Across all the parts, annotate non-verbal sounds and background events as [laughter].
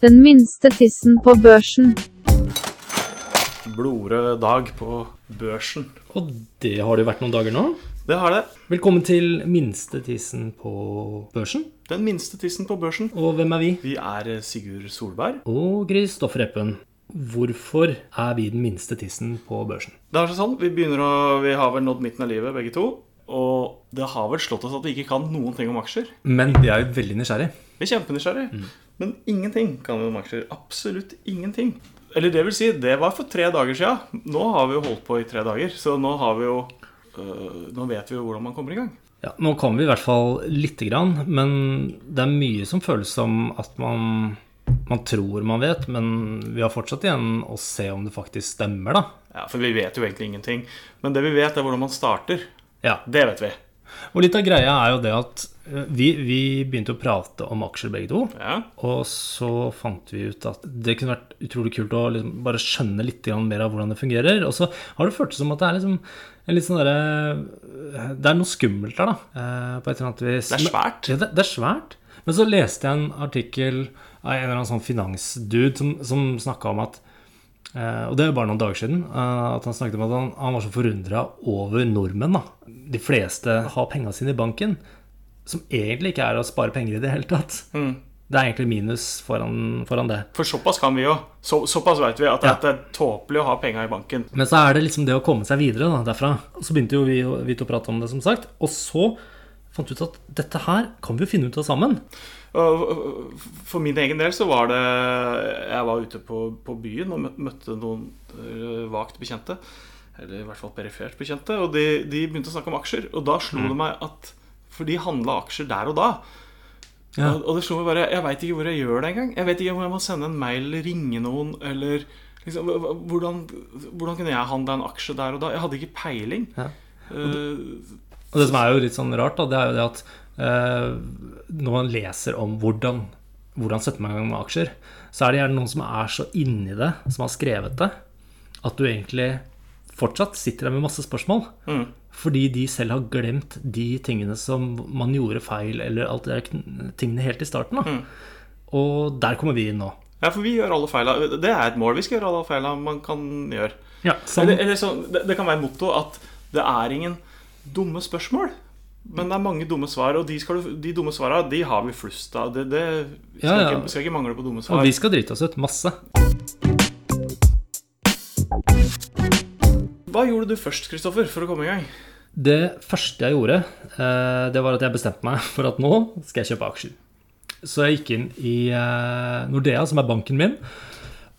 Den minste tissen på børsen. Blodrød dag på børsen. Og det har det jo vært noen dager nå. Det har det. Velkommen til minste tissen på børsen. Den minste tissen på børsen. Og hvem er vi? Vi er eh, Sigurd Solberg. Og Kristoffer Eppen. Hvorfor er vi den minste tissen på børsen? Det er sånn, Vi begynner å, vi har vel nådd midten av livet, begge to. Og det har vel slått oss at vi ikke kan noen ting om aksjer. Men vi er jo veldig nysgjerrige. Vi er kjempenysgjerrige. Men ingenting kan vi om aksjer. Absolutt ingenting. Eller det vil si, det var for tre dager sia. Nå har vi jo holdt på i tre dager. Så nå har vi jo øh, Nå vet vi jo hvordan man kommer i gang. Ja, Nå kommer vi i hvert fall lite grann, men det er mye som føles som at man, man tror man vet, men vi har fortsatt igjen å se om det faktisk stemmer, da. Ja, For vi vet jo egentlig ingenting. Men det vi vet, er hvordan man starter. Ja, Det vet vi. Og litt av greia er jo det at eh, vi, vi begynte å prate om aksjer begge to. Ja. Og så fant vi ut at det kunne vært utrolig kult å liksom bare skjønne litt mer av hvordan det fungerer. Og så har det føltes som at det er liksom sånn derre Det er noe skummelt der, da. eh, På et eller annet vis. Det er svært. Ja, det, det er svært. Men så leste jeg en artikkel av en eller annen sånn finansdude som, som snakka om at eh, Og det er bare noen dager siden. eh, At han snakket om at han, han var så forundra over nordmenn. da De fleste har penga sine i banken, som egentlig ikke er å spare penger i det hele tatt. Mm. Det er egentlig minus foran, foran det. For såpass kan vi jo. Så, såpass vet vi at Ja. det er tåpelig å ha penga i banken. Men så er det liksom det å komme seg videre da, derfra. Så begynte jo vi, vi til å prate om det, som sagt. Og så fant vi ut at dette her kan vi jo finne ut av sammen. Og For min egen del så var det Jeg var ute på, på byen og møtte noen øh, vagt bekjente. Eller i hvert fall perifert bekjente. Og de, de begynte å snakke om aksjer. Og da slo det meg at For de handla aksjer der og da. Ja. Og, og det slo meg bare Jeg veit ikke hvor jeg gjør det engang. Jeg vet ikke om jeg må sende en mail eller ringe noen. Eller liksom, hvordan, hvordan kunne jeg handla en aksje der og da? Jeg hadde ikke peiling. Ja. Eh, Og det som er jo litt sånn rart, da, det er jo det at eh, når man leser om hvordan, hvordan setter man i gang med aksjer, så er det gjerne noen som er så inni det, som har skrevet det, at du egentlig fortsatt sitter der med masse spørsmål. mm. Fordi de selv har glemt de tingene som man gjorde feil, eller alt det der tingene helt i starten. Mm. Og der kommer vi inn nå. Ja, for vi gjør alle feila. Det er et mål. Vi skal gjøre alle feila man kan gjøre. Ja, sånn, Eller, eller så, det, det kan være motto at det er ingen dumme spørsmål. Men det er mange dumme svar, og de, du, de dumme svara de har vi flust av. Det, det skal, Ja, ja. Ikke, skal ikke mangle på dumme svar. og vi skal drite oss ut masse. Hva gjorde du først, Kristoffer, for å komme i gang? Det første jeg gjorde, eh, det var at jeg bestemte meg for at nå skal jeg kjøpe aksjer. Så jeg gikk inn i eh, Nordea, som er banken min,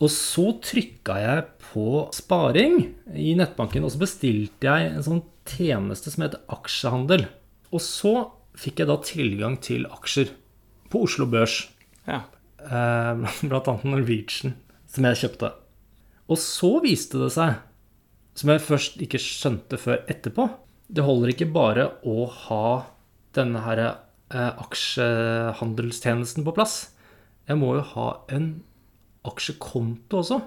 og så trykka jeg på sparing i nettbanken, og så bestilte jeg en sånn tjeneste som heter aksjehandel. Og så fikk jeg da tilgang til aksjer på Oslo Børs, Ja. eh, blant annet Norwegian, som jeg kjøpte. Og så viste det seg, som jeg først ikke skjønte før etterpå, det holder ikke bare å ha denne her eh, aksjehandelstjenesten på plass. Jeg må jo ha en aksjekonto også.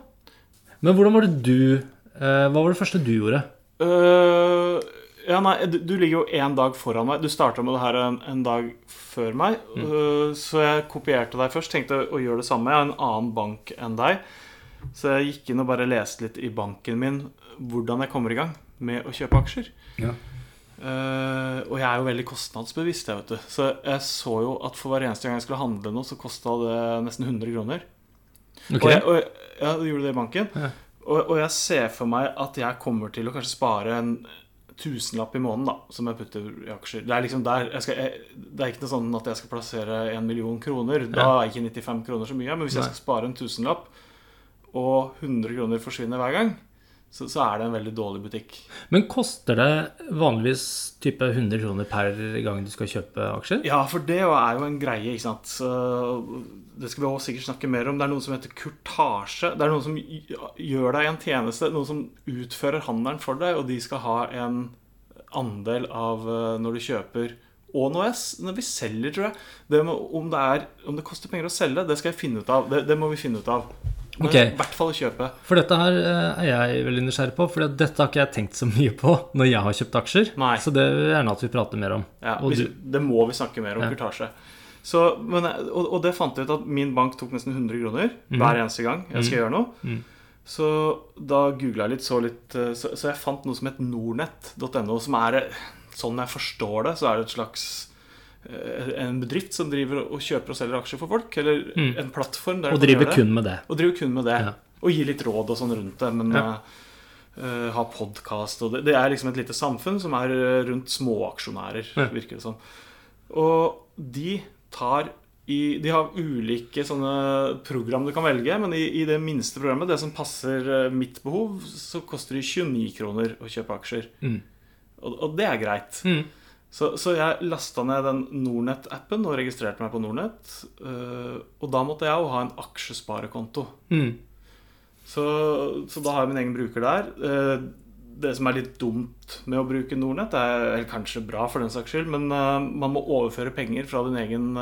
Men hvordan var det du eh, Hva var det første du gjorde? Øh, ja, nei, du, du ligger jo én dag foran meg. Du starta med det her en, en dag før meg. Øh, så jeg kopierte deg først. Tenkte å gjøre det samme. Jeg har en annen bank enn deg. Så jeg gikk inn og bare leste litt i banken min hvordan jeg kommer i gang med å kjøpe aksjer. Ja. Uh, og jeg er jo veldig kostnadsbevisst, jeg, vet du. Så jeg så jo at for hver eneste gang jeg skulle handle noe, så kosta det nesten 100 kroner. Okay. Og jeg, og jeg, ja, gjorde det i banken. Ja. Og, og jeg ser for meg at jeg kommer til å kanskje spare en tusenlapp i måneden da, som jeg putter i aksjer. Det er liksom der jeg skal, jeg, Det er ikke noe sånn at jeg skal plassere en million kroner. Da er ikke 95 kroner så mye. Men hvis jeg skal spare en tusenlapp, og 100 kroner forsvinner hver gang, så, så er det en veldig dårlig butikk. Men koster det vanligvis type 100 kroner per gang du skal kjøpe aksjer? Ja, for det er jo en greie, ikke sant. Så det skal vi også sikkert snakke mer om. Det er noe som heter kurtasje. Det er noen som gjør deg en tjeneste, noen som utfører handelen for deg, og de skal ha en andel av eh, når du kjøper og jeg, s- når vi selger, tror jeg. Det må, om, det er, om det koster penger å selge, det skal jeg finne ut av. Det, det må vi finne ut av. Men Ok. i hvert fall kjøpe. For dette her eh, er jeg veldig nysgjerrig på, for dette har ikke jeg tenkt så [laughs] mye på når jeg har kjøpt aksjer. Nei. Så det vil jeg gjerne at vi prater mer om. Ja, hvis, du- Det må vi snakke mer om Ja. kurtasje. Så, men, og, og det fant jeg ut at min bank tok nesten 100 kroner hver eneste gang jeg skal gjøre noe. Mm. Så da googla jeg litt, så litt eh, så, så jeg fant noe som het nornett.no, som er eh, Sånn jeg forstår det, så er det et slags en bedrift som driver og kjøper og selger aksjer for folk. Eller en plattform. Der Mm. Og driver kun med det. Og driver kun med det. Ja. Og gir litt råd og sånn rundt det. Men Ja. uh, eh, ha podkast og det, det er liksom et lite samfunn som er eh, rundt småaksjonærer, Ja. virker det som. Og de tar i, De har ulike sånne program du kan velge, men i, i det minste programmet, det som passer eh, mitt behov, så koster det 29 kroner å kjøpe aksjer. Mm. Og, og det er greit. Mm. Så, så jeg lasta ned den Nornett-appen og registrerte meg på Nornett. eh, og da måtte jeg jo ha en aksjesparekonto. Mm. Så, så da har jeg min egen bruker der. Eh, Det som er litt dumt med å bruke Nornett, er eller kanskje bra for den saks skyld, men eh, man må overføre penger fra din egen,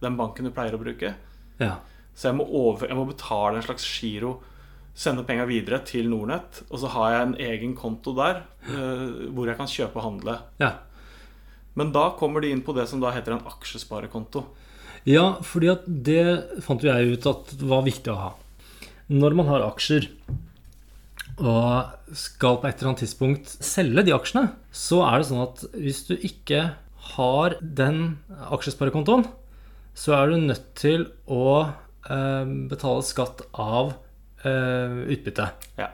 den banken du pleier å bruke. Ja. Så jeg må, over, jeg må betale en slags giro, sende penga videre til Nornett, og så har jeg en egen konto der uh, hvor jeg kan kjøpe og handle. ja. Men da kommer de inn på det som da heter en aksjesparekonto. Ja, fordi at det fant jo jeg ut at var viktig å ha. Når man har aksjer og skal på et eller annet tidspunkt selge de aksjene, så er det sånn at hvis du ikke har den aksjesparekontoen, så er du nødt til å eh, betale skatt av eh, utbytte. Ja.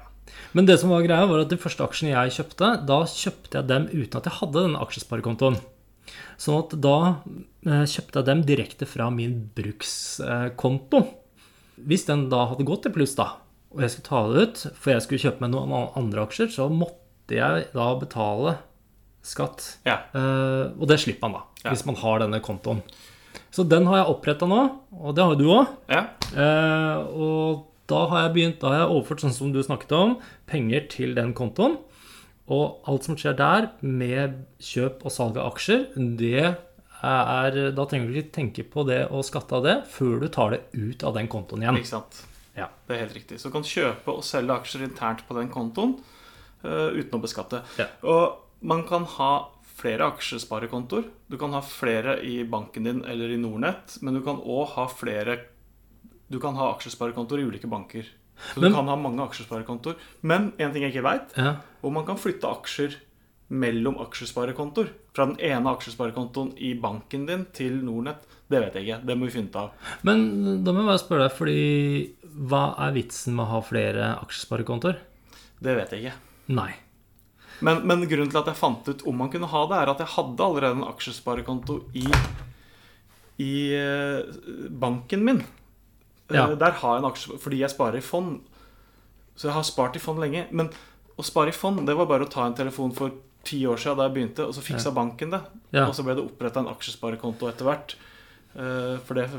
Men det som var greia var at de første aksjene jeg kjøpte, da kjøpte jeg dem uten at jeg hadde den aksjesparekontoen. Sånn at da eh, kjøpte jeg dem direkte fra min brukskonto. Hvis den da hadde gått til pluss, da, og jeg skulle ta det ut, for jeg skulle kjøpe meg noen andre aksjer, så måtte jeg da betale skatt. ja. Eh, og det slipper man da, Ja. hvis man har denne kontoen. Så den har jeg oppretta nå, og det har du òg. ja. Eh, og da har jeg begynt, da har jeg overført, sånn som du snakket om, penger til den kontoen. Og alt som skjer der med kjøp og salg av aksjer, det er Da trenger du ikke tenke på det og skatte av det før du tar det ut av den kontoen igjen. Ikke sant. Ja. Det er helt riktig. Så du kan kjøpe og selge aksjer internt på den kontoen uh, uten å beskatte. Ja. Og man kan ha flere aksjesparekontoer. Du kan ha flere i banken din eller i Nordnett, men du kan òg ha flere Du kan ha aksjesparekontoer i ulike banker. Så Men- du kan ha mange aksjesparekontoer. Men en ting jeg ikke veit, Ja. om man kan flytte aksjer mellom aksjesparekontoer. Fra den ene aksjesparekontoen i banken din til Nornett. Det vet jeg ikke. Det må vi finne ut av. Men da må jeg bare spørre deg, fordi hva er vitsen med å ha flere aksjesparekontoer? Det vet jeg ikke. Nei. Men, men grunnen til at jeg fant ut om man kunne ha det, er at jeg hadde allerede en aksjesparekonto i, i eh, banken min. Eh, Ja. Der har jeg en aksje fordi jeg sparer i fond. Så jeg har spart i fond lenge. Men å spare i fond, det var bare å ta en telefon for ti år siden da jeg begynte, og så fiksa banken det. Ja. Og så ble det oppretta en aksjesparekonto etter hvert. Eh, For det,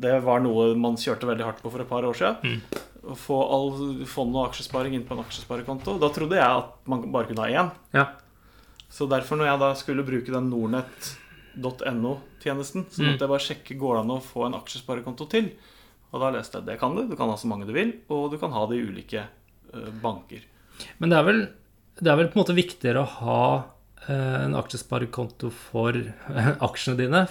det var noe man kjørte veldig hardt på for et par år siden. Å få all fond og aksjesparing inn på en aksjesparekonto. Da trodde jeg at man bare kunne ha én. Ja. Så derfor, når jeg da skulle bruke den nordnett.no-tjenesten, så måtte jeg bare sjekke går det an å få en aksjesparekonto til. Og da leste jeg det kan du. Du kan ha så mange du vil, og du kan ha det i ulike eh, banker. Men det er vel, det er vel på en måte viktigere å ha eh, en aksjesparekonto for eh, aksjene dine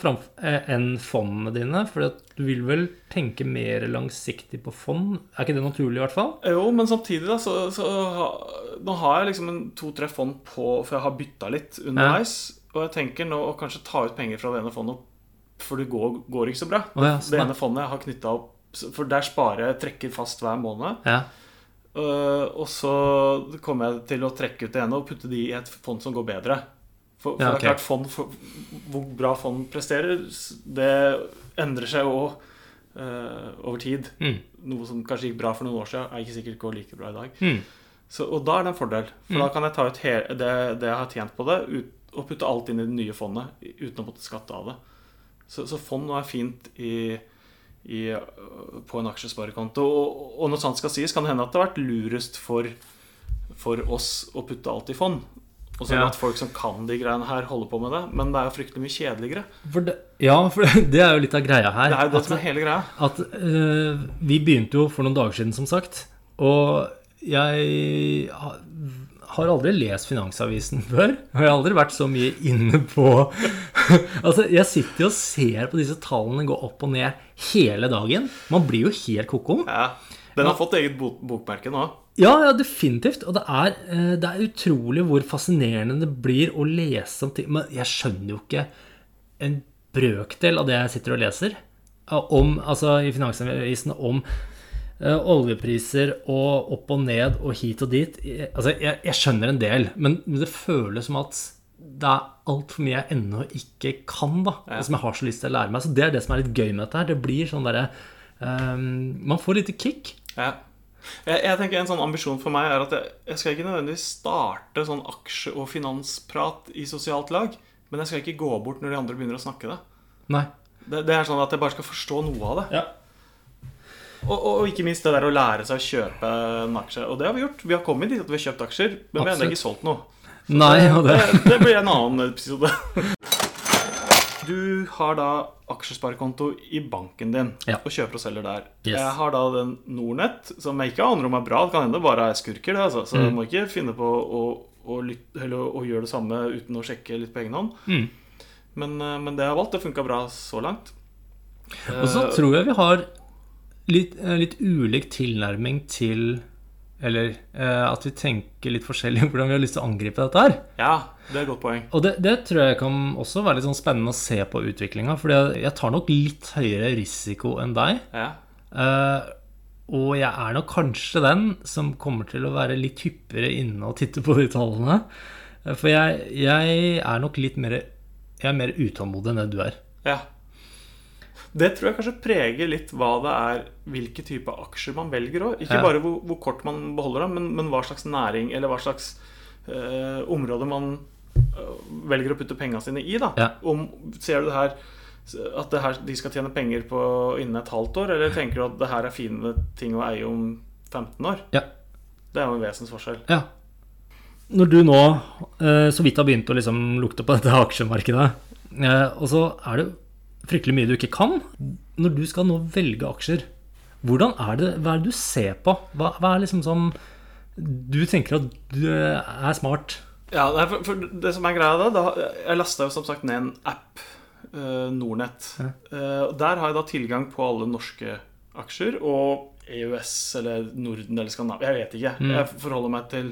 enn fondene dine. For du vil vel tenke mer langsiktig på fond? Er ikke det naturlig, i hvert fall? Jo, men samtidig, da, så, så Nå har jeg liksom en to-tre fond på For jeg har bytta litt underveis. Og jeg tenker nå å kanskje ta ut penger fra det ene fondet, for det går, går ikke så bra. Oh, ja, det ja. ene fondet jeg har knytta opp For der sparer jeg trekker fast hver måned. Ja. Uh, og så kommer jeg til å trekke ut det ene og putte de i et fond som går bedre. For, for Ja, det er klart fond, for, Hvor bra fond presterer, det endrer seg jo over tid. Mm. Noe som kanskje gikk bra for noen år siden, er ikke sikkert går like bra i dag. Mm. Så, og da er det en fordel. For da kan jeg ta ut he det, det jeg har tjent på det, ut, og putte alt inn i det nye fondet uten å måtte skatte av det. Så, så fond nå er fint i, i, på en aksjesparekonto. Og, og når sant skal sies, kan det hende at det har vært lurest for, for oss å putte alt i fond. Og så Ja. at folk som kan de greiene her, holder på med det. Men det er jo fryktelig mye kjedeligere. For det, ja, for [laughs] det er jo litt av greia her. Det er jo det at- som er hele greia. at uh, vi begynte jo for noen dager siden, som sagt. Og jeg har aldri lest Finansavisen [laughs] før. Og jeg har aldri vært så mye inne på [laughs] Altså, jeg sitter jo og ser på disse tallene gå opp og ned hele dagen. Man blir jo helt ko-ko. Ja. Den har fått eget bok bokmerke nå. Ja, ja, definitivt. Og det er, eh, det er utrolig hvor fascinerende det blir å lese om ting. Men jeg skjønner jo ikke en brøkdel av det jeg sitter og leser om, altså i Finansavisen om uh, oljepriser og opp og ned og hit og dit. Altså, jeg, jeg skjønner en del, men det føles som at det er altfor mye jeg ennå ikke kan, da. Ja. Som jeg har så lyst til å lære meg. Så det er det som er litt gøy med dette her. Det blir sånn derre um, Man får litt kick. Ja. Jeg, jeg, tenker En sånn ambisjon for meg er at jeg, jeg skal ikke nødvendigvis starte sånn aksje- og finansprat i sosialt lag. Men jeg skal ikke gå bort når de andre begynner å snakke det. Nei. Det, det er sånn at jeg bare skal forstå noe av det. Ja. Og, og, ikke minst det der å lære seg å kjøpe en aksje. Og det har vi gjort. Vi har kommet dit at vi har kjøpt aksjer, men vi har ennå ikke solgt noe. Nei, det, det, det blir en annen episode. [laughs] Du har da aksjesparekonto i banken din ja. og kjøper og selger der. Yes. Jeg har da den Nornett, som jeg ikke aner om er bra. Det kan hende bare er skurker, det, altså. så mm. jeg må ikke finne på å, å, lytte, å, gjøre det samme uten å sjekke litt på egen hånd. Mm. Men, eh, men, det jeg har valgt. Det funka bra så langt. Og så tror jeg vi har litt, eh, litt ulik tilnærming til eller eh, at vi tenker litt forskjellig hvordan vi har lyst til å angripe dette her. Ja, det er et godt poeng. Og det, det tror jeg kan også være litt sånn spennende å se på utviklinga. For jeg tar nok litt høyere risiko enn deg. Ja. Eh, og jeg er nok kanskje den som kommer til å være litt hyppigere inne og titte på de tallene. Eh, for jeg, jeg er nok litt mer Jeg er mer utålmodig enn det du er. Ja. Det tror jeg kanskje preger litt hva det er, hvilke type aksjer man velger òg. Ikke ja. bare hvor, hvor, kort man beholder dem, men, men, hva slags næring eller hva slags uh, område man uh, velger å putte pengene sine i. da. Ja. Om, ser du det her at det her, de skal tjene penger på innen et halvt år, eller tenker du at det her er fine ting å eie om 15 år? Ja. Det er jo en vesensforskjell. Ja. Når du nå uh, så vidt har begynt å liksom lukte på dette aksjemarkedet, og så er det fryktelig mye du ikke kan. Når du skal nå velge aksjer, hvordan er det, hva er det du ser på? Hva, hva er liksom som Du tenker at du er smart? Ja, for, for det som er greia da, da Jeg lasta jo som sagt ned en app, uh, Nordnett. Ja. Uh, der har jeg da tilgang på alle norske aksjer og EØS eller Norden eller Skandinavia. Jeg vet ikke. Mm. Jeg forholder meg til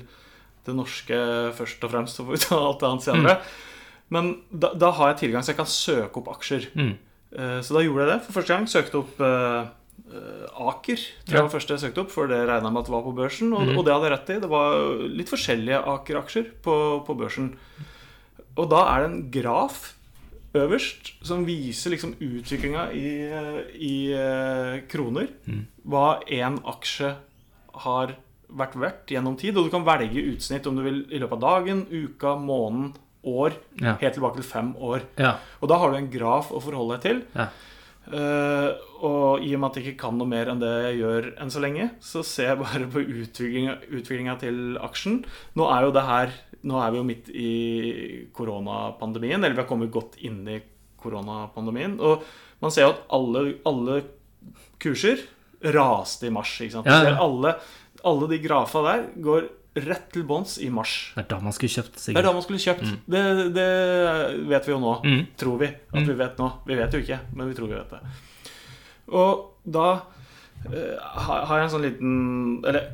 det norske først og fremst, ta alt det annet senere. Mm. Men da, da, har jeg tilgang, så jeg kan søke opp aksjer. Mm. Uh, så da gjorde jeg det for første gang. Søkte opp uh, Aker. tror jeg var første jeg søkte opp, for det regna jeg med at det var på børsen. Og, mm. og, det hadde jeg rett i. Det var litt forskjellige Aker-aksjer på, på, børsen. Og da er det en graf øverst som viser liksom utviklinga i, i uh, kroner. Mm. Hva én aksje har vært verdt gjennom tid. Og du kan velge utsnitt om du vil i løpet av dagen, uka, måneden år, ja. helt tilbake til fem år. Ja. Og da har du en graf å forholde deg til. Ja. Uh, og i og med at jeg ikke kan noe mer enn det jeg gjør enn så lenge, så ser jeg bare på utviklinga til aksjen. Nå er jo det her Nå er vi jo midt i koronapandemien, eller vi har kommet godt inn i koronapandemien. Og man ser jo at alle, alle kurser raste i mars. Ikke sant? Ja, ja. Alle, alle de grafa der går rett til bånns i mars. Det er da man skulle kjøpt. Sikkert. Det er da man skulle kjøpt. Mm. Det, det, vet vi jo nå. Mm. Tror vi at mm. vi vet nå. Vi vet jo ikke, men vi tror vi vet det. Og da uh, har jeg en sånn liten Eller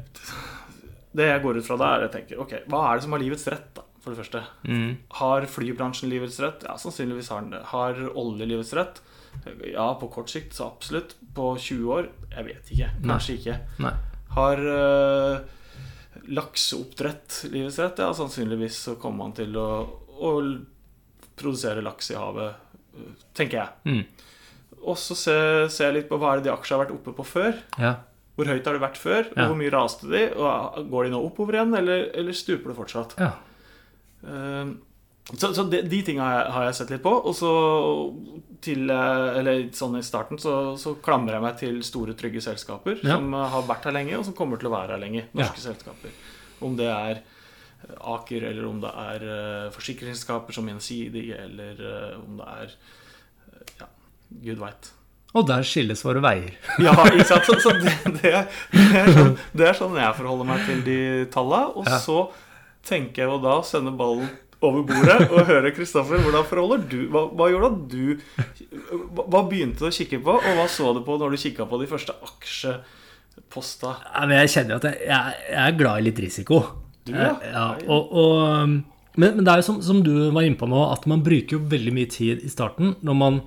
det jeg går ut fra da, er jeg tenker Ok, hva er det som har livets rett, da? For det første. Mm. Har flybransjen livets rett? Ja, sannsynligvis har den det. Har olje livets rett? Ja, på kort sikt så absolutt. På 20 år? Jeg vet ikke. Kanskje Nei. ikke. Nei. Har uh, lakseoppdrett livets rett, ja, sannsynligvis så kommer man til å, å produsere laks i havet, tenker jeg. Mm. Og så ser, jeg litt på hva er det de aksjene har vært oppe på før. Ja. Hvor høyt har det vært før, og ja. hvor mye raste de? Og Går de nå oppover igjen, eller, eller stuper det fortsatt? Ja. Uh, så, så de, de tinga har, har jeg sett litt på. Og så til Eller sånn i starten så, så klamrer jeg meg til store, trygge selskaper ja. som har vært her lenge, og som kommer til å være her lenge. Norske ja. selskaper. Om det er Aker, eller om det er uh, forsikringsselskaper som Gjensidig, eller uh, om det er uh, Ja, gud veit. Og der skilles våre veier. [laughs] ja, ikke sant? Så, så det, det, det, er sånn, det, er sånn, jeg forholder meg til de talla. Og ja. så tenker jeg jo da å sende ballen over bordet og høre Kristoffer. Hvordan forholder du Hva, hva gjorde at du hva, begynte du å kikke på, og hva så du på når du kikka på de første aksjeposta? Ja, men jeg kjenner at jeg, jeg, jeg er glad i litt risiko. Du, ja. Eh, ja og, og, men, men det er jo som, som du var inne på nå, at man bruker jo veldig mye tid i starten når man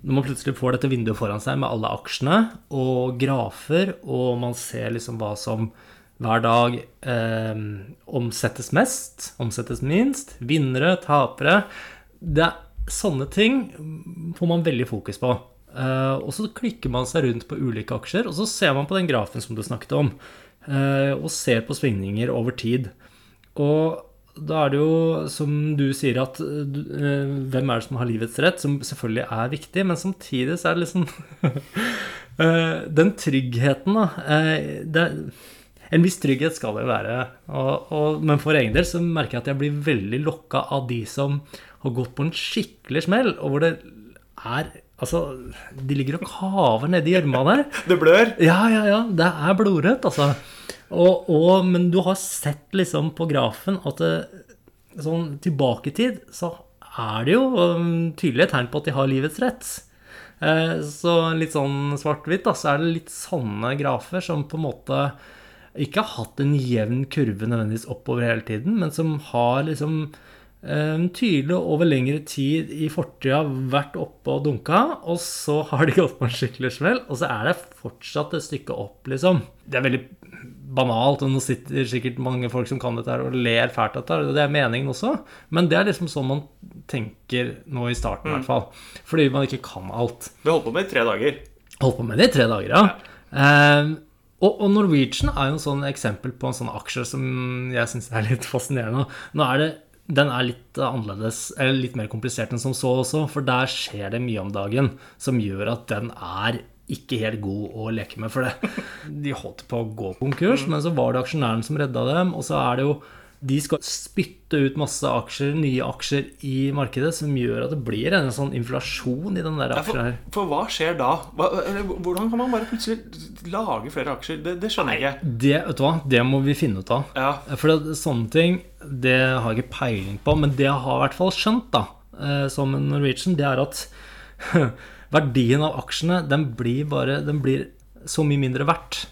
når man plutselig får dette vinduet foran seg med alle aksjene og grafer, og man ser liksom hva som hver dag eh, omsettes mest, omsettes minst, vinnere, tapere det er, Sånne ting får man veldig fokus på. Eh, og så klikker man seg rundt på ulike aksjer, og så ser man på den grafen som du snakket om, eh, og ser på svingninger over tid. Og da er det jo, som du sier, at uh, hvem er det som har livets rett, som selvfølgelig er viktig, men samtidig så er det liksom uh, [laughs] Den tryggheten, da det, En viss trygghet skal det være. Og, og, men for egen del så merker jeg at jeg blir veldig lokka av de som har gått på en skikkelig smell, og hvor det er Altså, de ligger og kaver nedi gjørma der. [laughs] Det blør? Ja, ja, ja. Det er blodrødt, altså. Og, og, men du har sett liksom på grafen at det, sånn tilbake i tid så er det jo um, tydelige tegn på at de har livets rett. Eh, så litt sånn svart-hvitt, da, så er det litt sånne grafer som på en måte ikke har hatt en jevn kurve nødvendigvis oppover hele tiden, men som har liksom um, tydelig over lengre tid i fortida vært oppe og dunka, og så har de gått på en skikkelig smell, og så er det fortsatt et stykke opp, liksom. Det er veldig banalt, og nå sitter sikkert mange folk som kan dette her og ler fælt av dette, og det er meningen også, men det er liksom sånn man tenker nå i starten, i hvert fall. Fordi man ikke kan alt. Vi holdt på med det i tre dager. Holdt på med det i tre dager, ja. Um, og, og, Norwegian er jo en sånn eksempel på en sånn aksje som jeg syns er litt [laughs] fascinerende. Nå er det den er litt annerledes, eller litt mer komplisert enn som så også, for der skjer det mye om dagen som gjør at den er ikke helt god å leke med. For det. [laughs] de holdt på å gå konkurs, men så var det aksjonæren som redda dem. Og så er det jo de skal spytte ut masse aksjer, nye aksjer i markedet, som gjør at det blir en sånn inflasjon i den der aksjen her. Ja, for, for, hva skjer da? Hva, hvordan kan man bare plutselig lage flere aksjer? Det, det skjønner jeg ikke. Det, vet du hva, det må vi finne ut av. Ja. For det, sånne ting, det har jeg ikke peiling på. Men det jeg har i hvert fall skjønt, da, eh, som en Norwegian, det er at [laughs] verdien av aksjene, den blir bare Den blir så mye mindre verdt.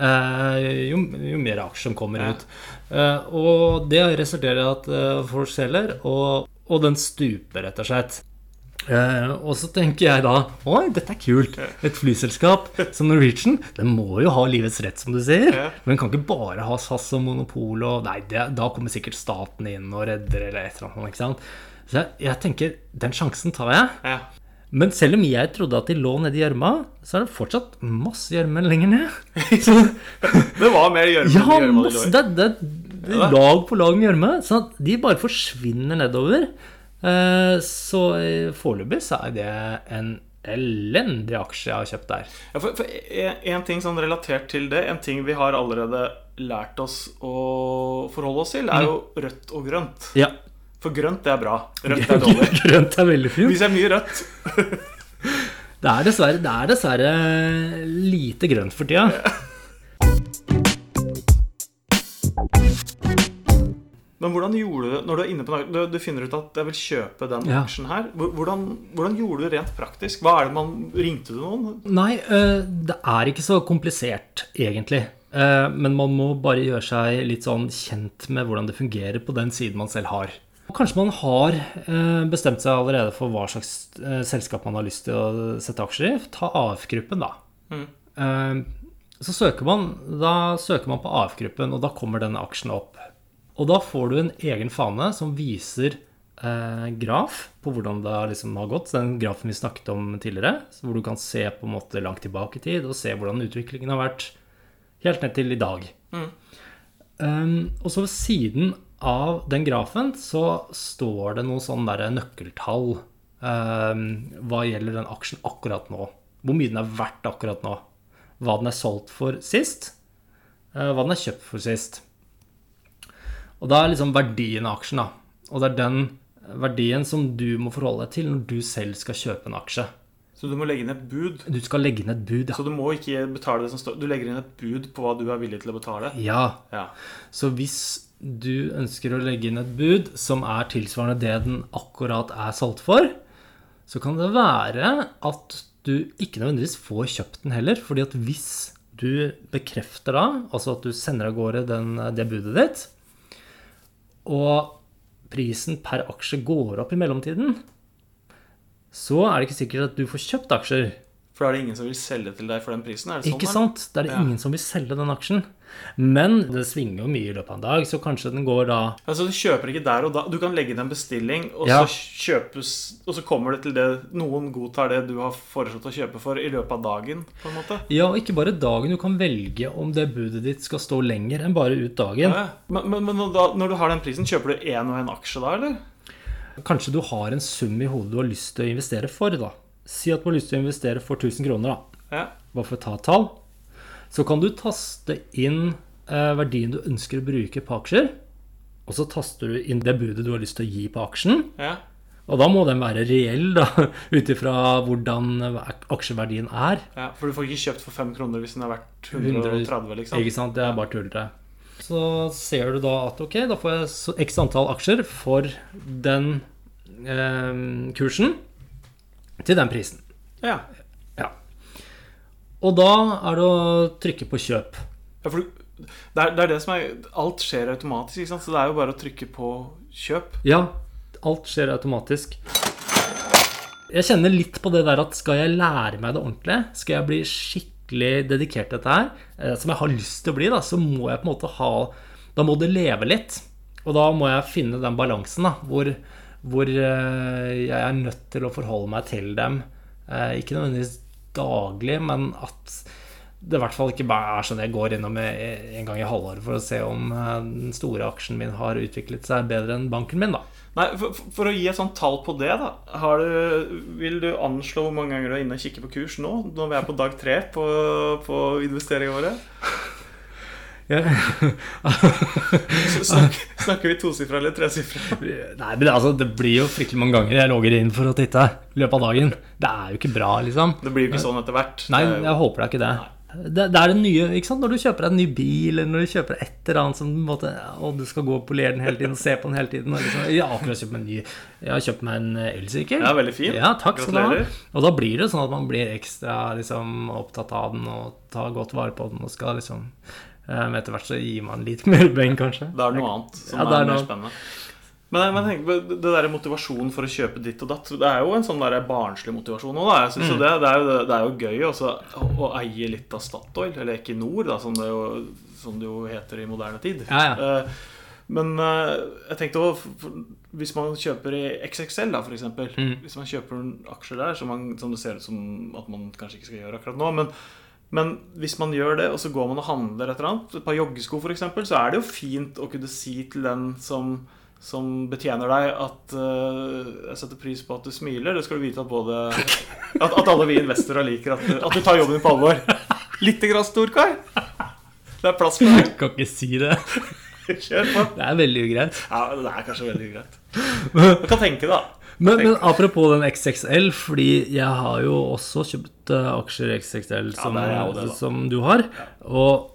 Eh, jo, jo, mer aksjer som kommer ja. ut. Eh, og det resulterer i at eh, folk selger, og, og, den stuper, rett og slett. og så tenker jeg da Oi, dette er kult. Et flyselskap som Norwegian Den må jo ha livets rett, som du sier. Men den kan ikke bare ha SAS og monopol og Nei, det, da kommer sikkert staten inn og redder eller et eller annet. ikke sant? Så jeg, jeg tenker den sjansen tar jeg. Ja. Men selv om jeg trodde at de lå nedi gjørma, så er det fortsatt masse gjørme lenger ned. [laughs] Så, det var mer gjørme ja, de lå i? Det, det, det, er lag på lag med gjørme. Så de bare forsvinner nedover. Eh, så foreløpig så er det en elendig aksje jeg har kjøpt der. Ja, for, for en, en, ting sånn relatert til det, en ting vi har allerede lært oss å forholde oss til, er jo rødt og grønt. Ja. For grønt, det er bra. Rødt er [laughs] dårlig. grønt er veldig fint. Vi ser mye rødt. [laughs] det, er dessverre, det er dessverre lite grønt for tida. Men hvordan gjorde du når du er inne på du, du finner ut at jeg vil kjøpe den ja. aksjen her? Hvordan, hvordan, gjorde du det rent praktisk? Hva er det man, Ringte du noen? Nei, eh, det er ikke så komplisert, egentlig. Eh, men man må bare gjøre seg litt sånn kjent med hvordan det fungerer på den siden man selv har. Kanskje man har eh, bestemt seg allerede for hva slags eh, selskap man har lyst til å sette aksjer i. Ta AF-gruppen, da. Mm. Eh, så søker man, da søker man på AF-gruppen, og da kommer denne aksjen opp. Og da får du en egen fane som viser graf på hvordan det liksom har gått. Den grafen vi snakket om tidligere, hvor du kan se på en måte langt tilbake i tid og se hvordan utviklingen har vært helt ned til i dag. Mm. Um, og så ved siden av den grafen så står det noen sånne der nøkkeltall um, hva gjelder den aksjen akkurat nå. Hvor mye den er verdt akkurat nå. Hva den er solgt for sist, uh, hva den er kjøpt for sist. Og da er liksom verdien av aksjen, da. Og det er den verdien som du må forholde deg til når du selv skal kjøpe en aksje. Så du må legge inn et bud? Du skal legge inn et bud, ja. Så du må ikke betale det som står Du legger inn et bud på hva du er villig til å betale? Ja. ja. Så hvis du ønsker å legge inn et bud som er tilsvarende det den akkurat er solgt for, så kan det være at du ikke nødvendigvis får kjøpt den heller. fordi at hvis du bekrefter da, altså at du sender av gårde den, det budet ditt, og prisen per aksje går opp i mellomtiden, så er det ikke sikkert at du får kjøpt aksjer. For da er det ingen som vil selge til deg for den prisen? Er det sånn? Ikke sant? Da er det Ja. ingen som vil selge den aksjen. Men det svinger jo mye i løpet av en dag, så kanskje den går da Altså Du kjøper ikke der og da. Du kan legge inn en bestilling, og Ja. så kjøpes Og så kommer det til det Noen godtar det du har foreslått å kjøpe for i løpet av dagen, på en måte. Ja, og ikke bare dagen. Du kan velge om det budet ditt skal stå lenger enn bare ut dagen. Ja. Men, men, men da, når du har den prisen, kjøper du én og en aksje da, eller? Kanskje du har en sum i hodet du har lyst til å investere for, da. Si at du har lyst til å investere for 1000 kroner, da. Ja. Bare for å ta et tall. Så kan du taste inn eh, verdien du ønsker å bruke på aksjer. Og så taster du inn det budet du har lyst til å gi på aksjen. ja. Og da må den være reell, da, [laughs] ut ifra hvordan aksjeverdien er. ja. For du får ikke kjøpt for fem kroner hvis den er verdt 130, liksom. Ikke sant? Det er bare tullete. Så ser du da at ok, da får jeg x antall aksjer for den eh, kursen til den prisen. Ja. Ja. Og da er det å trykke på kjøp. ja for det, er, det er det som er Alt skjer automatisk, ikke sant? så det er jo bare å trykke på kjøp. Ja, alt skjer automatisk. Jeg kjenner litt på det der at skal jeg lære meg det ordentlig, skal jeg bli skikkelig dedikert til dette her, eh, som jeg har lyst til å bli, da, så må jeg på en måte ha Da må det leve litt. Og da må jeg finne den balansen da, hvor, hvor eh, jeg er nødt til å forholde meg til dem. Eh, Ikke nødvendigvis daglig, men at det i hvert fall ikke er sånn jeg går innom en gang i halvåret for å se om eh, den store aksjen min har utviklet seg bedre enn banken min, da. Nei, for, for- å gi et sånt tall på det, da du, Vil du anslå hvor mange ganger du er inne og kikker på kurs nå? Når vi er på dag tre på, på investeringene våre? Så [laughs] Snakker, snakker vi tosifra eller tresifra? Nei, men det, altså, det blir jo fryktelig mange ganger jeg logger inn for å titte i løpet av dagen. Det er jo ikke bra, liksom. Det blir jo ikke sånn etter hvert. Nei, jeg håper det er ikke det. Det, det er det nye, ikke sant? Når du kjøper deg en ny bil, eller når du kjøper et eller annet som måte, Og du skal gå og polere den hele tiden og se på den hele tiden. Liksom, jeg har akkurat kjøpt meg en ny Jeg har kjøpt meg en eh, elsykkel. Ja, veldig fin. Ja, takk skal du ha. Og da blir det sånn at man blir ekstra liksom, opptatt av den og tar godt vare på den og skal liksom Men etter hvert så gir man litt [laughs] mer penger, kanskje. Det er noe annet som Ja, er er, mer spennende. Men, men tenk, det der motivasjonen for å kjøpe ditt og datt Det er jo en sånn der barnslig motivasjon òg. Jeg synes Mm. det, det, er jo, det er jo gøy også, å, å eie litt av Statoil, eller Equinor, da, som, det jo, som det jo heter i moderne tid. Ja, ja. Eh, Men eh, jeg tenkte også Hvis man kjøper i XXL, da, eksempel Mm. Hvis man kjøper aksjer der, som, man, som det ser ut som at man kanskje ikke skal gjøre akkurat nå men men hvis man gjør det, og så går man og handler et eller annet, et par joggesko f.eks., så er det jo fint å kunne si til den som, som betjener deg, at uh, jeg setter pris på at du smiler. Det skal du vite at både At, at alle vi investorer liker at, at du tar jobben din på alvor. Lite grann storkar. Det er plass for deg. Kan ikke si det. Kjør på. Det er veldig ugreit. Ja, det er kanskje veldig ugreit. Du kan tenke, da. Men, men apropos den XXL, fordi jeg har jo også kjøpt eh, aksjer i XXL som, også det, som du har. Og,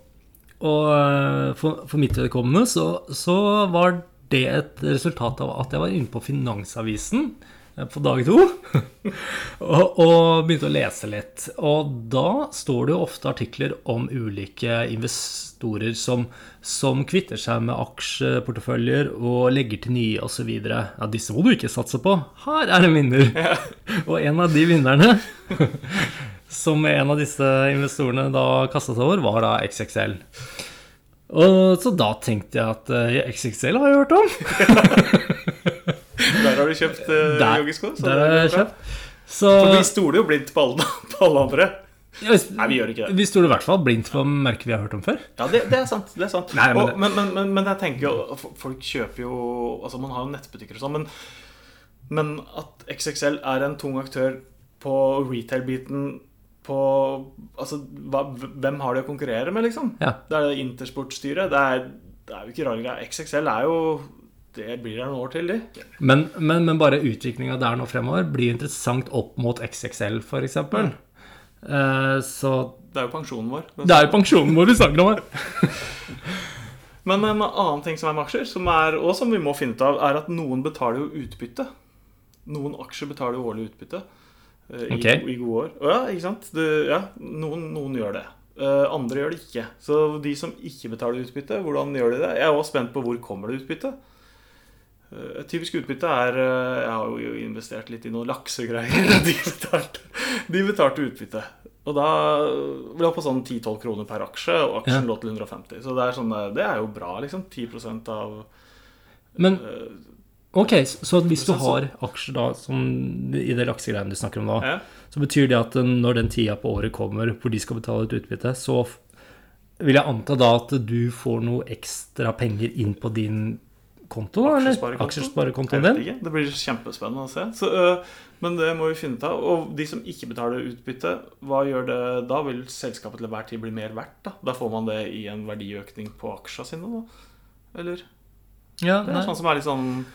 og eh, for, for mitt vedkommende så, så var det et resultat av at jeg var inne på Finansavisen på dag to. [laughs] og, og begynte å lese litt. Og da står det jo ofte artikler om ulike investorer som, som kvitter seg med aksjeporteføljer og legger til nye osv. Ja, disse må du ikke satse på. Her er en vinner. [laughs] [laughs] og en av de vinnerne som en av disse investorene da kastet seg over, var da XXL. Og så da tenkte jeg at eh, XXL har jeg hørt om. Der har du kjøpt uh, joggesko. så Der har jeg kjøpt. Så For vi stoler jo blindt på alle, [laughs] på alle andre. Ja, hvis- Nei, vi gjør ikke det. Vi stoler i hvert fall blindt på merker vi har hørt om før. Ja, det, det er sant. det er sant Nei, men og, men, men, men, jeg tenker jo Folk kjøper jo Altså, man har jo nettbutikker og sånn, men, men at XXL er en tung aktør på retail-biten på Altså, hva, hvem har de å konkurrere med, liksom? Ja. Det er Intersport-styret. Det, det er jo ikke rare greier. XXL er jo Det blir der noen år til, de. Men, men, men bare utviklinga der nå fremover blir interessant opp mot XXL, f.eks. Uh, så Det er jo pensjonen vår. det er jo pensjonen vår vi snakker om her. [laughs] Men en annen ting som er med aksjer, som er, og som vi må finne ut av, er at noen betaler jo utbytte. Noen aksjer betaler jo årlig utbytte eh, i, Ok. i gode år. Ja, ikke sant? Du, ja, noen, noen gjør det. Uh, andre gjør det ikke. Så de som ikke betaler utbytte, hvordan gjør de det? Jeg er også spent på hvor kommer det utbytte. Eh, Et typisk utbytte er eh, Jeg har jo investert litt i noen laksegreier. [laughs] De betalte, de betalte utbytte. Og da lå på sånn 10-12 kroner per aksje, og aksjen Ja. lå til 150. Så det er, sånn, eh, det er jo bra, liksom. 10% av Men ok, så hvis du har aksjer da, som i det laksegreiene du snakker om nå, ja. så betyr det at når den tida på året kommer hvor de skal betale et utbytte, så vil jeg anta da at du får noe ekstra penger inn på din konto, da? Eller? Aksjesparekonto? Aksjesparekontoen din? Det blir kjempespennende å se. Så, øh, men det må vi finne ut av. Og de som ikke betaler utbytte, hva gjør det da? Vil selskapet til enhver tid bli mer verdt? Da Da får man det i en verdiøkning på aksjene sine, da? Eller? Ja, Det er nei. sånn som er litt sånn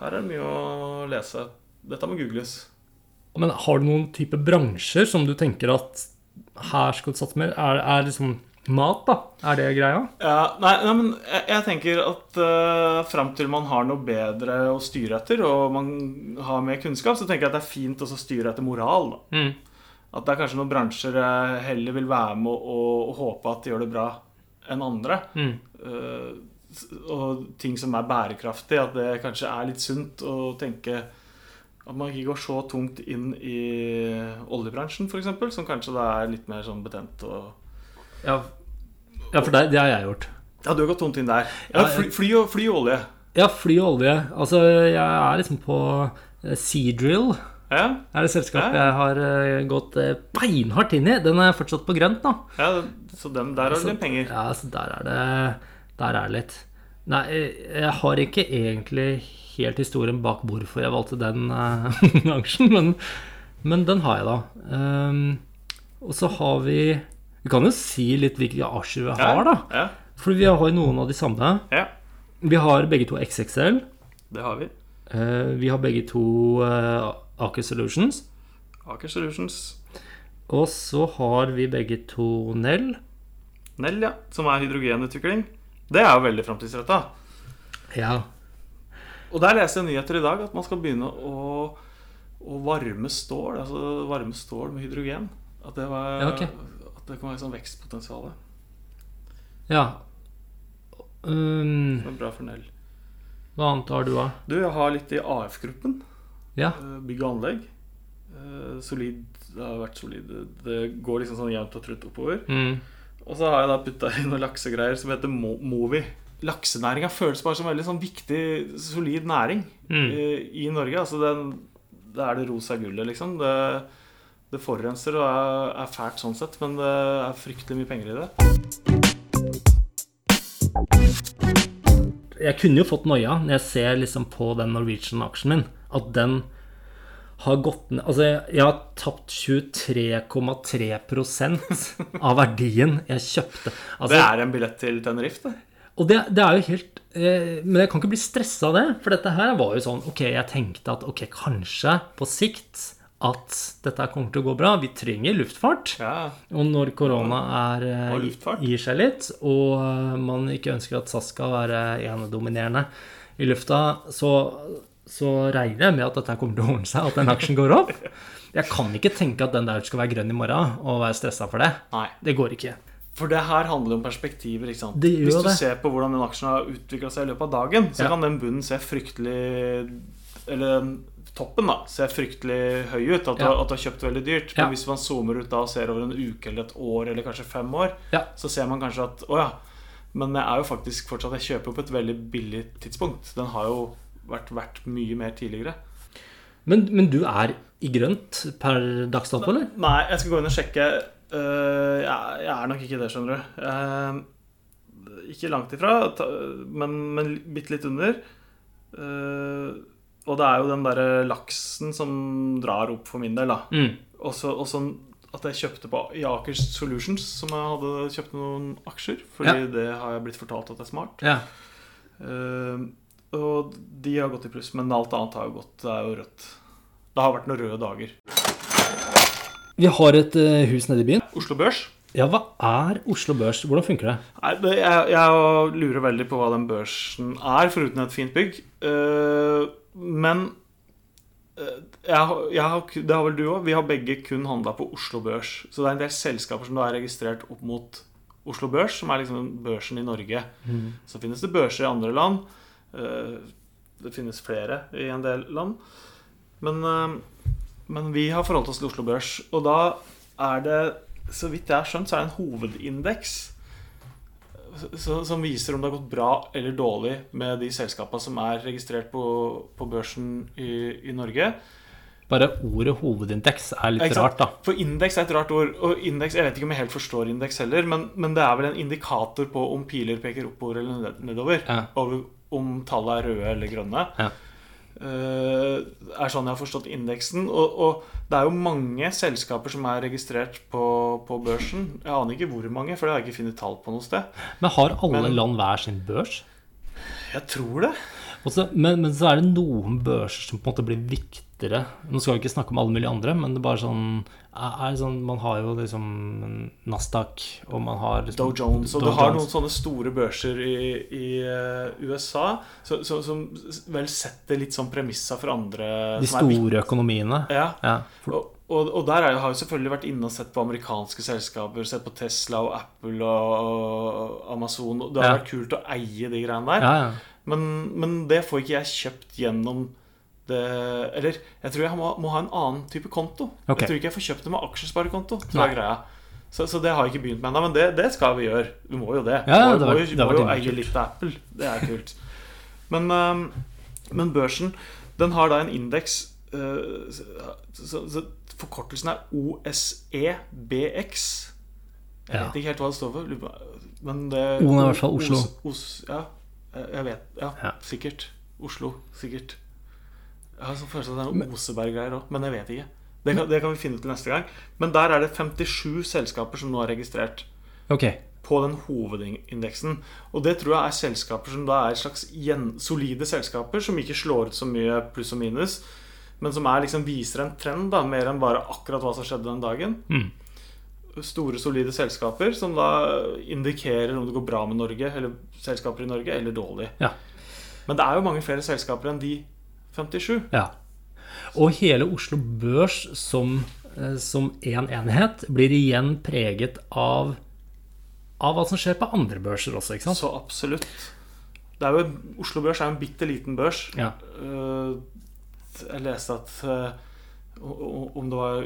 Her er det mye å lese. Dette må googles. Men har du noen type bransjer som du tenker at her skal du satse mer? Er, er liksom mat, da? Er det greia? Ja, nei, nei, men jeg, jeg tenker at uh, fram til man har noe bedre å styre etter, og man har mer kunnskap, så tenker jeg at det er fint å styre etter moral. da. At det er kanskje noen bransjer jeg heller vil være med og, og, håpe at de gjør det bra enn andre. Mm. Uh, og ting som er bærekraftig. At det kanskje er litt sunt å tenke at man ikke går så tungt inn i oljebransjen, f.eks., som kanskje da er litt mer sånn betent og Ja, ja for det, det har jeg gjort. Ja, du har gått tomt inn der. Ja, fly, fly, og, fly og olje. Ja, fly og olje. Altså, jeg er liksom på eh, Seadrill. Ja, Er det selskapet jeg har eh, gått eh, beinhardt inn i? Den er fortsatt på grønt, da. ja så den, der har du Så- litt penger. Ja, så der er det Der er det litt. Nei, jeg har ikke egentlig helt historien bak hvorfor jeg valgte den [laughs] uh, aksjen, men, men den har jeg, da. Um, og så har vi Vi kan jo si litt hvilke aksjer vi har, da. Ja, For vi har noen av de samme. ja, Vi har begge to XXL. det har vi. Eh, vi har begge to eh, Aker Solutions. Aker Solutions. Og så har vi begge to Nell. Nell, ja. Som er hydrogenutvikling. Det er jo veldig framtidsretta. Ja. Og der leser jeg nyheter i dag at man skal begynne å, å varme stål. Altså varme stål med hydrogen. At det, var, Ja, ok. Det kan være sånn vekstpotensial. ja. Um, Det er bra for Nell. hva annet har du, da? Du, jeg har litt i AF-gruppen. Ja. Eh, Bygg og anlegg. Eh, Solid. Det har vært solid. Det går liksom sånn jevnt og trutt oppover. Mm. Og så har jeg da putta inn noen laksegreier som heter Mo- Movi. Laksenæringa føles bare som en veldig sånn viktig, solid næring Mm. i, i Norge. Altså den, det er det rosa gullet, liksom. Det, det forurenser og er, er fælt sånn sett, men det er fryktelig mye penger i det. Jeg kunne jo fått noia når jeg ser liksom på den Norwegian-aksjen min, at den har gått ned Altså, jeg jeg har tapt 23,3% av verdien jeg kjøpte. Altså, Det er en billett til Tenerife, det. Og det, det er jo helt eh, Men jeg kan ikke bli stressa av det. For dette her var jo sånn Ok, jeg tenkte at ok, kanskje på sikt at dette kommer til å gå bra. Vi trenger luftfart. Ja. Og når korona er, eh, Og gir seg litt, og eh, man ikke ønsker at SAS skal være enedominerende i lufta, så, så regner jeg med at dette kommer til å ordne seg, at den aksjen går opp. Jeg kan ikke tenke at den der skal være grønn i morgen og være stressa for det. Nei. Det går ikke. For det her handler om perspektiver. ikke sant? Hvis du det. ser på hvordan den aksjen har utvikla seg i løpet av dagen, så Ja. kan den bunnen se fryktelig Eller toppen, da, ser fryktelig høy ut. At, du, Ja. at du har kjøpt veldig dyrt. Men Ja. hvis man zoomer ut da og ser over en uke eller et år eller kanskje fem år, Ja. så ser man kanskje at å ja, men jeg er jo faktisk fortsatt Jeg kjøper jo på et veldig billig tidspunkt. Den har jo vært verdt mye mer tidligere. Men, men du er i grønt per dags dato, eller? Nei, jeg skal gå inn og sjekke. Uh, jeg, jeg er nok ikke det, skjønner du. Uh, ikke langt ifra, men, men bitte litt under. Eh, og det er jo den derre laksen som drar opp for min del, da. Mm. Og så og sånn at jeg kjøpte på i Aker Solutions, som jeg hadde kjøpt noen aksjer. Fordi Ja. det har jeg blitt fortalt at er smart. Ja. Uh, og de har gått i pluss, men alt annet har jo gått. Det er jo rødt. Det har vært noen røde dager. Vi har et eh, hus nede i byen. Oslo Børs. Ja, hva er Oslo Børs? Hvordan funker det? Nei, det, jeg, jeg lurer veldig på hva den børsen er, foruten et fint bygg. Eh, men eh, jeg, jeg har, det har vel du òg. Vi har begge kun handla på Oslo Børs. Så det er en del selskaper som da er registrert opp mot Oslo Børs, som er liksom børsen i Norge. Så finnes det børser i andre land. Eh, Det finnes flere i en del land. Men, eh, men vi har forholdt oss til Oslo Børs. Og da er det, så vidt jeg har skjønt, så er det en hovedindeks så, som viser om det har gått bra eller dårlig med de selskapene som er registrert på, på børsen i, i Norge. Bare ordet hovedindeks er litt rart, da. For indeks er et rart ord. Og indeks, Jeg vet ikke om jeg helt forstår indeks heller, men, men det er vel en indikator på om piler peker oppover eller nedover. Ja. Over om tallet er røde eller grønne. Ja. Eh, er sånn jeg har forstått indeksen. Og, og det er jo mange selskaper som er registrert på, på børsen. Jeg aner ikke hvor mange, for det har jeg ikke funnet tall på noe sted. Men har alle Men- land hver sin børs? Jeg tror det. Og så- men, men så er det noen børser som på en måte blir viktigere. Nå skal vi ikke snakke om alle mulige andre, men det er bare sånn, er, sånn Man har jo liksom Nasdaq, og man har liksom Dow Jones. Og Dow du har Jones. noen sånne store børser i, i eh, USA så, så, som vel setter litt sånn premisser for andre De store økonomiene. Ja. Ja, Og, og, og der er, har jeg selvfølgelig vært inne og sett på amerikanske selskaper. Sett på Tesla og Apple og, og Amazon. Det har Ja. vært kult å eie de greiene der. ja, ja. Men, men det får ikke jeg kjøpt gjennom det Eller jeg tror jeg må, må ha en annen type konto. Okay. Jeg tror ikke jeg får kjøpt det med aksjesparekonto. Greia så, så det har jeg ikke begynt med ennå, men det, det skal vi gjøre. Vi må jo det. Ja, må, det var- jo- det må jo eie litt Apple. Det er kult. Men, øhm, men børsen, den har da en indeks øh, så, så, så Forkortelsen er OSEBX. Jeg Ja. vet ikke helt hva det står for. Men det O-en er i hvert fall Oslo. Os, Os, ja, jeg jeg vet. Ja, Ja. sikkert. Oslo. Sikkert. Jeg har sånn følelse av at det er noen Oseberg-greier òg, men jeg vet ikke. Det kan, det kan vi finne ut til neste gang. Men der er det 57 selskaper som nå er registrert Okay. på den hovedindeksen. Og det tror jeg er selskaper som da er slags solide selskaper, som ikke slår ut så mye pluss og minus, men som er, liksom, viser en trend, da, mer enn bare akkurat hva som skjedde den dagen. Mm. Store, solide selskaper som da indikerer om det går bra med Norge, eller selskaper i Norge, eller dårlig. Ja. Men det er jo mange flere selskaper enn de 57. ja. Og hele Oslo Børs som, eh, som en enhet blir igjen preget av, av hva som skjer på andre børser også, ikke sant? Så absolutt. Det jo, Oslo Børs er jo en bitte liten børs. Ja. Eh, Jeg leste at eh, om det var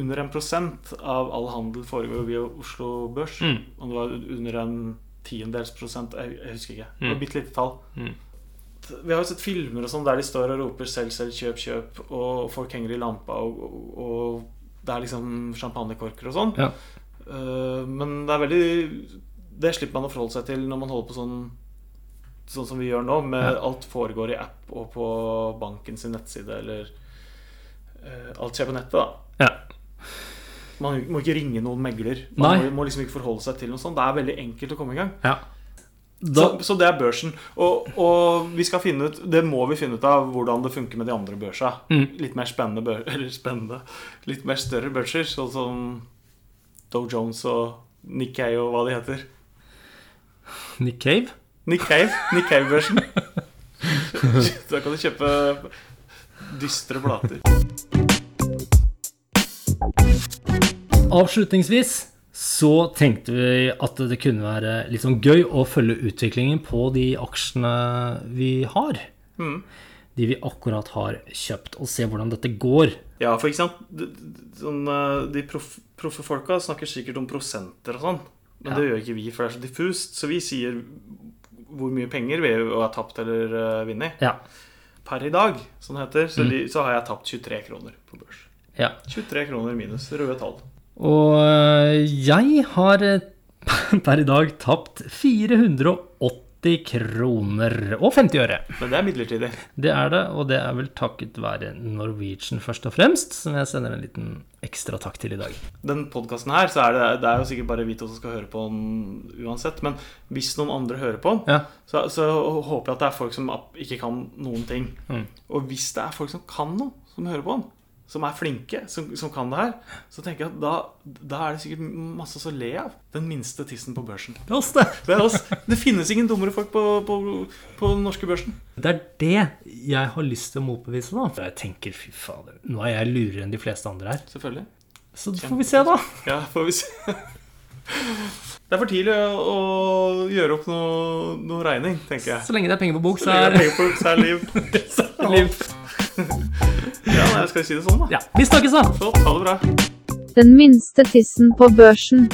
under en prosent av all handel foregår via Oslo Børs. Mm. Om det var under en tiendedels prosent, jeg, jeg husker ikke. Det var Mm. bitte lite tall. Mm. Vi har jo sett filmer og sånn der de står og roper 'selg, selg, kjøp, kjøp', og folk henger i lampa, og, og, og det er liksom champagnekorker og sånn. Ja. Eh, men det er veldig Det slipper man å forholde seg til når man holder på sånn Sånn som vi gjør nå, med Ja. alt foregår i app og på banken sin nettside, eller uh, Alt skjer på nettet, da. Man må ikke ringe noen megler. Man må, må liksom ikke forholde seg til noe sånt. Det er veldig enkelt å komme i gang. ja. Så, så det er børsen. Og, og vi skal finne ut Det må vi finne ut av hvordan det funker med de andre børsa. Mm. Litt mer spennende bør, [laughs] spennende Litt mer større børser, sånn som Doe Jones og Nick Cave og hva de heter. Nick Cave? Nick Cave. Nick Cave-børsen. [laughs] da kan du kjøpe dystre plater. Avslutningsvis så tenkte vi at det kunne være litt sånn gøy å følge utviklingen på de aksjene vi har. Mm. De vi akkurat har kjøpt, og se hvordan dette går. Ja, for ikke sant sånn, eh, De proff- proffe folka snakker sikkert om prosenter og sånn. Men Ja. det gjør ikke vi, for det er så diffust. Så vi sier hvor mye penger vi har tapt eller uh, vunnet. Ja. Per i dag, som det heter, så, Mm. så har jeg tapt 23 kroner på børs. ja. 23 kroner minus røde tall. Og øh, jeg har øh, [laughs] per i dag tapt 480 kroner og 50 øre. Men det er midlertidig. Det er det, og det er vel takket være Norwegian først og fremst, som jeg sender en liten ekstra takk til i dag. Den podkasten her, så er det, det er jo sikkert bare vi to som skal høre på den uansett. Men hvis noen andre hører på den, Ja. så, så håper jeg at det er folk som ikke kan noen ting. Mm. Og hvis det er folk som kan noe, som hører på den, som er flinke, som, som kan det her, så tenker jeg at da, da er det sikkert masse å le av. Den minste tissen på børsen. Det er oss, det. Det, er oss. det finnes ingen dummere folk på, på, på den norske børsen. Det er det jeg har lyst til å motbevise, da. For jeg tenker, fy fader, nå er jeg lurere enn de fleste andre her. Selvfølgelig. Så får vi se, da. Ja, får vi se. Det er for tidlig å, gjøre opp noe, noe regning, tenker jeg. Så lenge det er penger på bok, Så så lenge er det er penger på, så er liv. [laughs] så er liv. Ja, nei, skal vi si det sånn, da? Ja. Vi snakkes, da! Så, Ha det bra. Den minste tissen på børsen.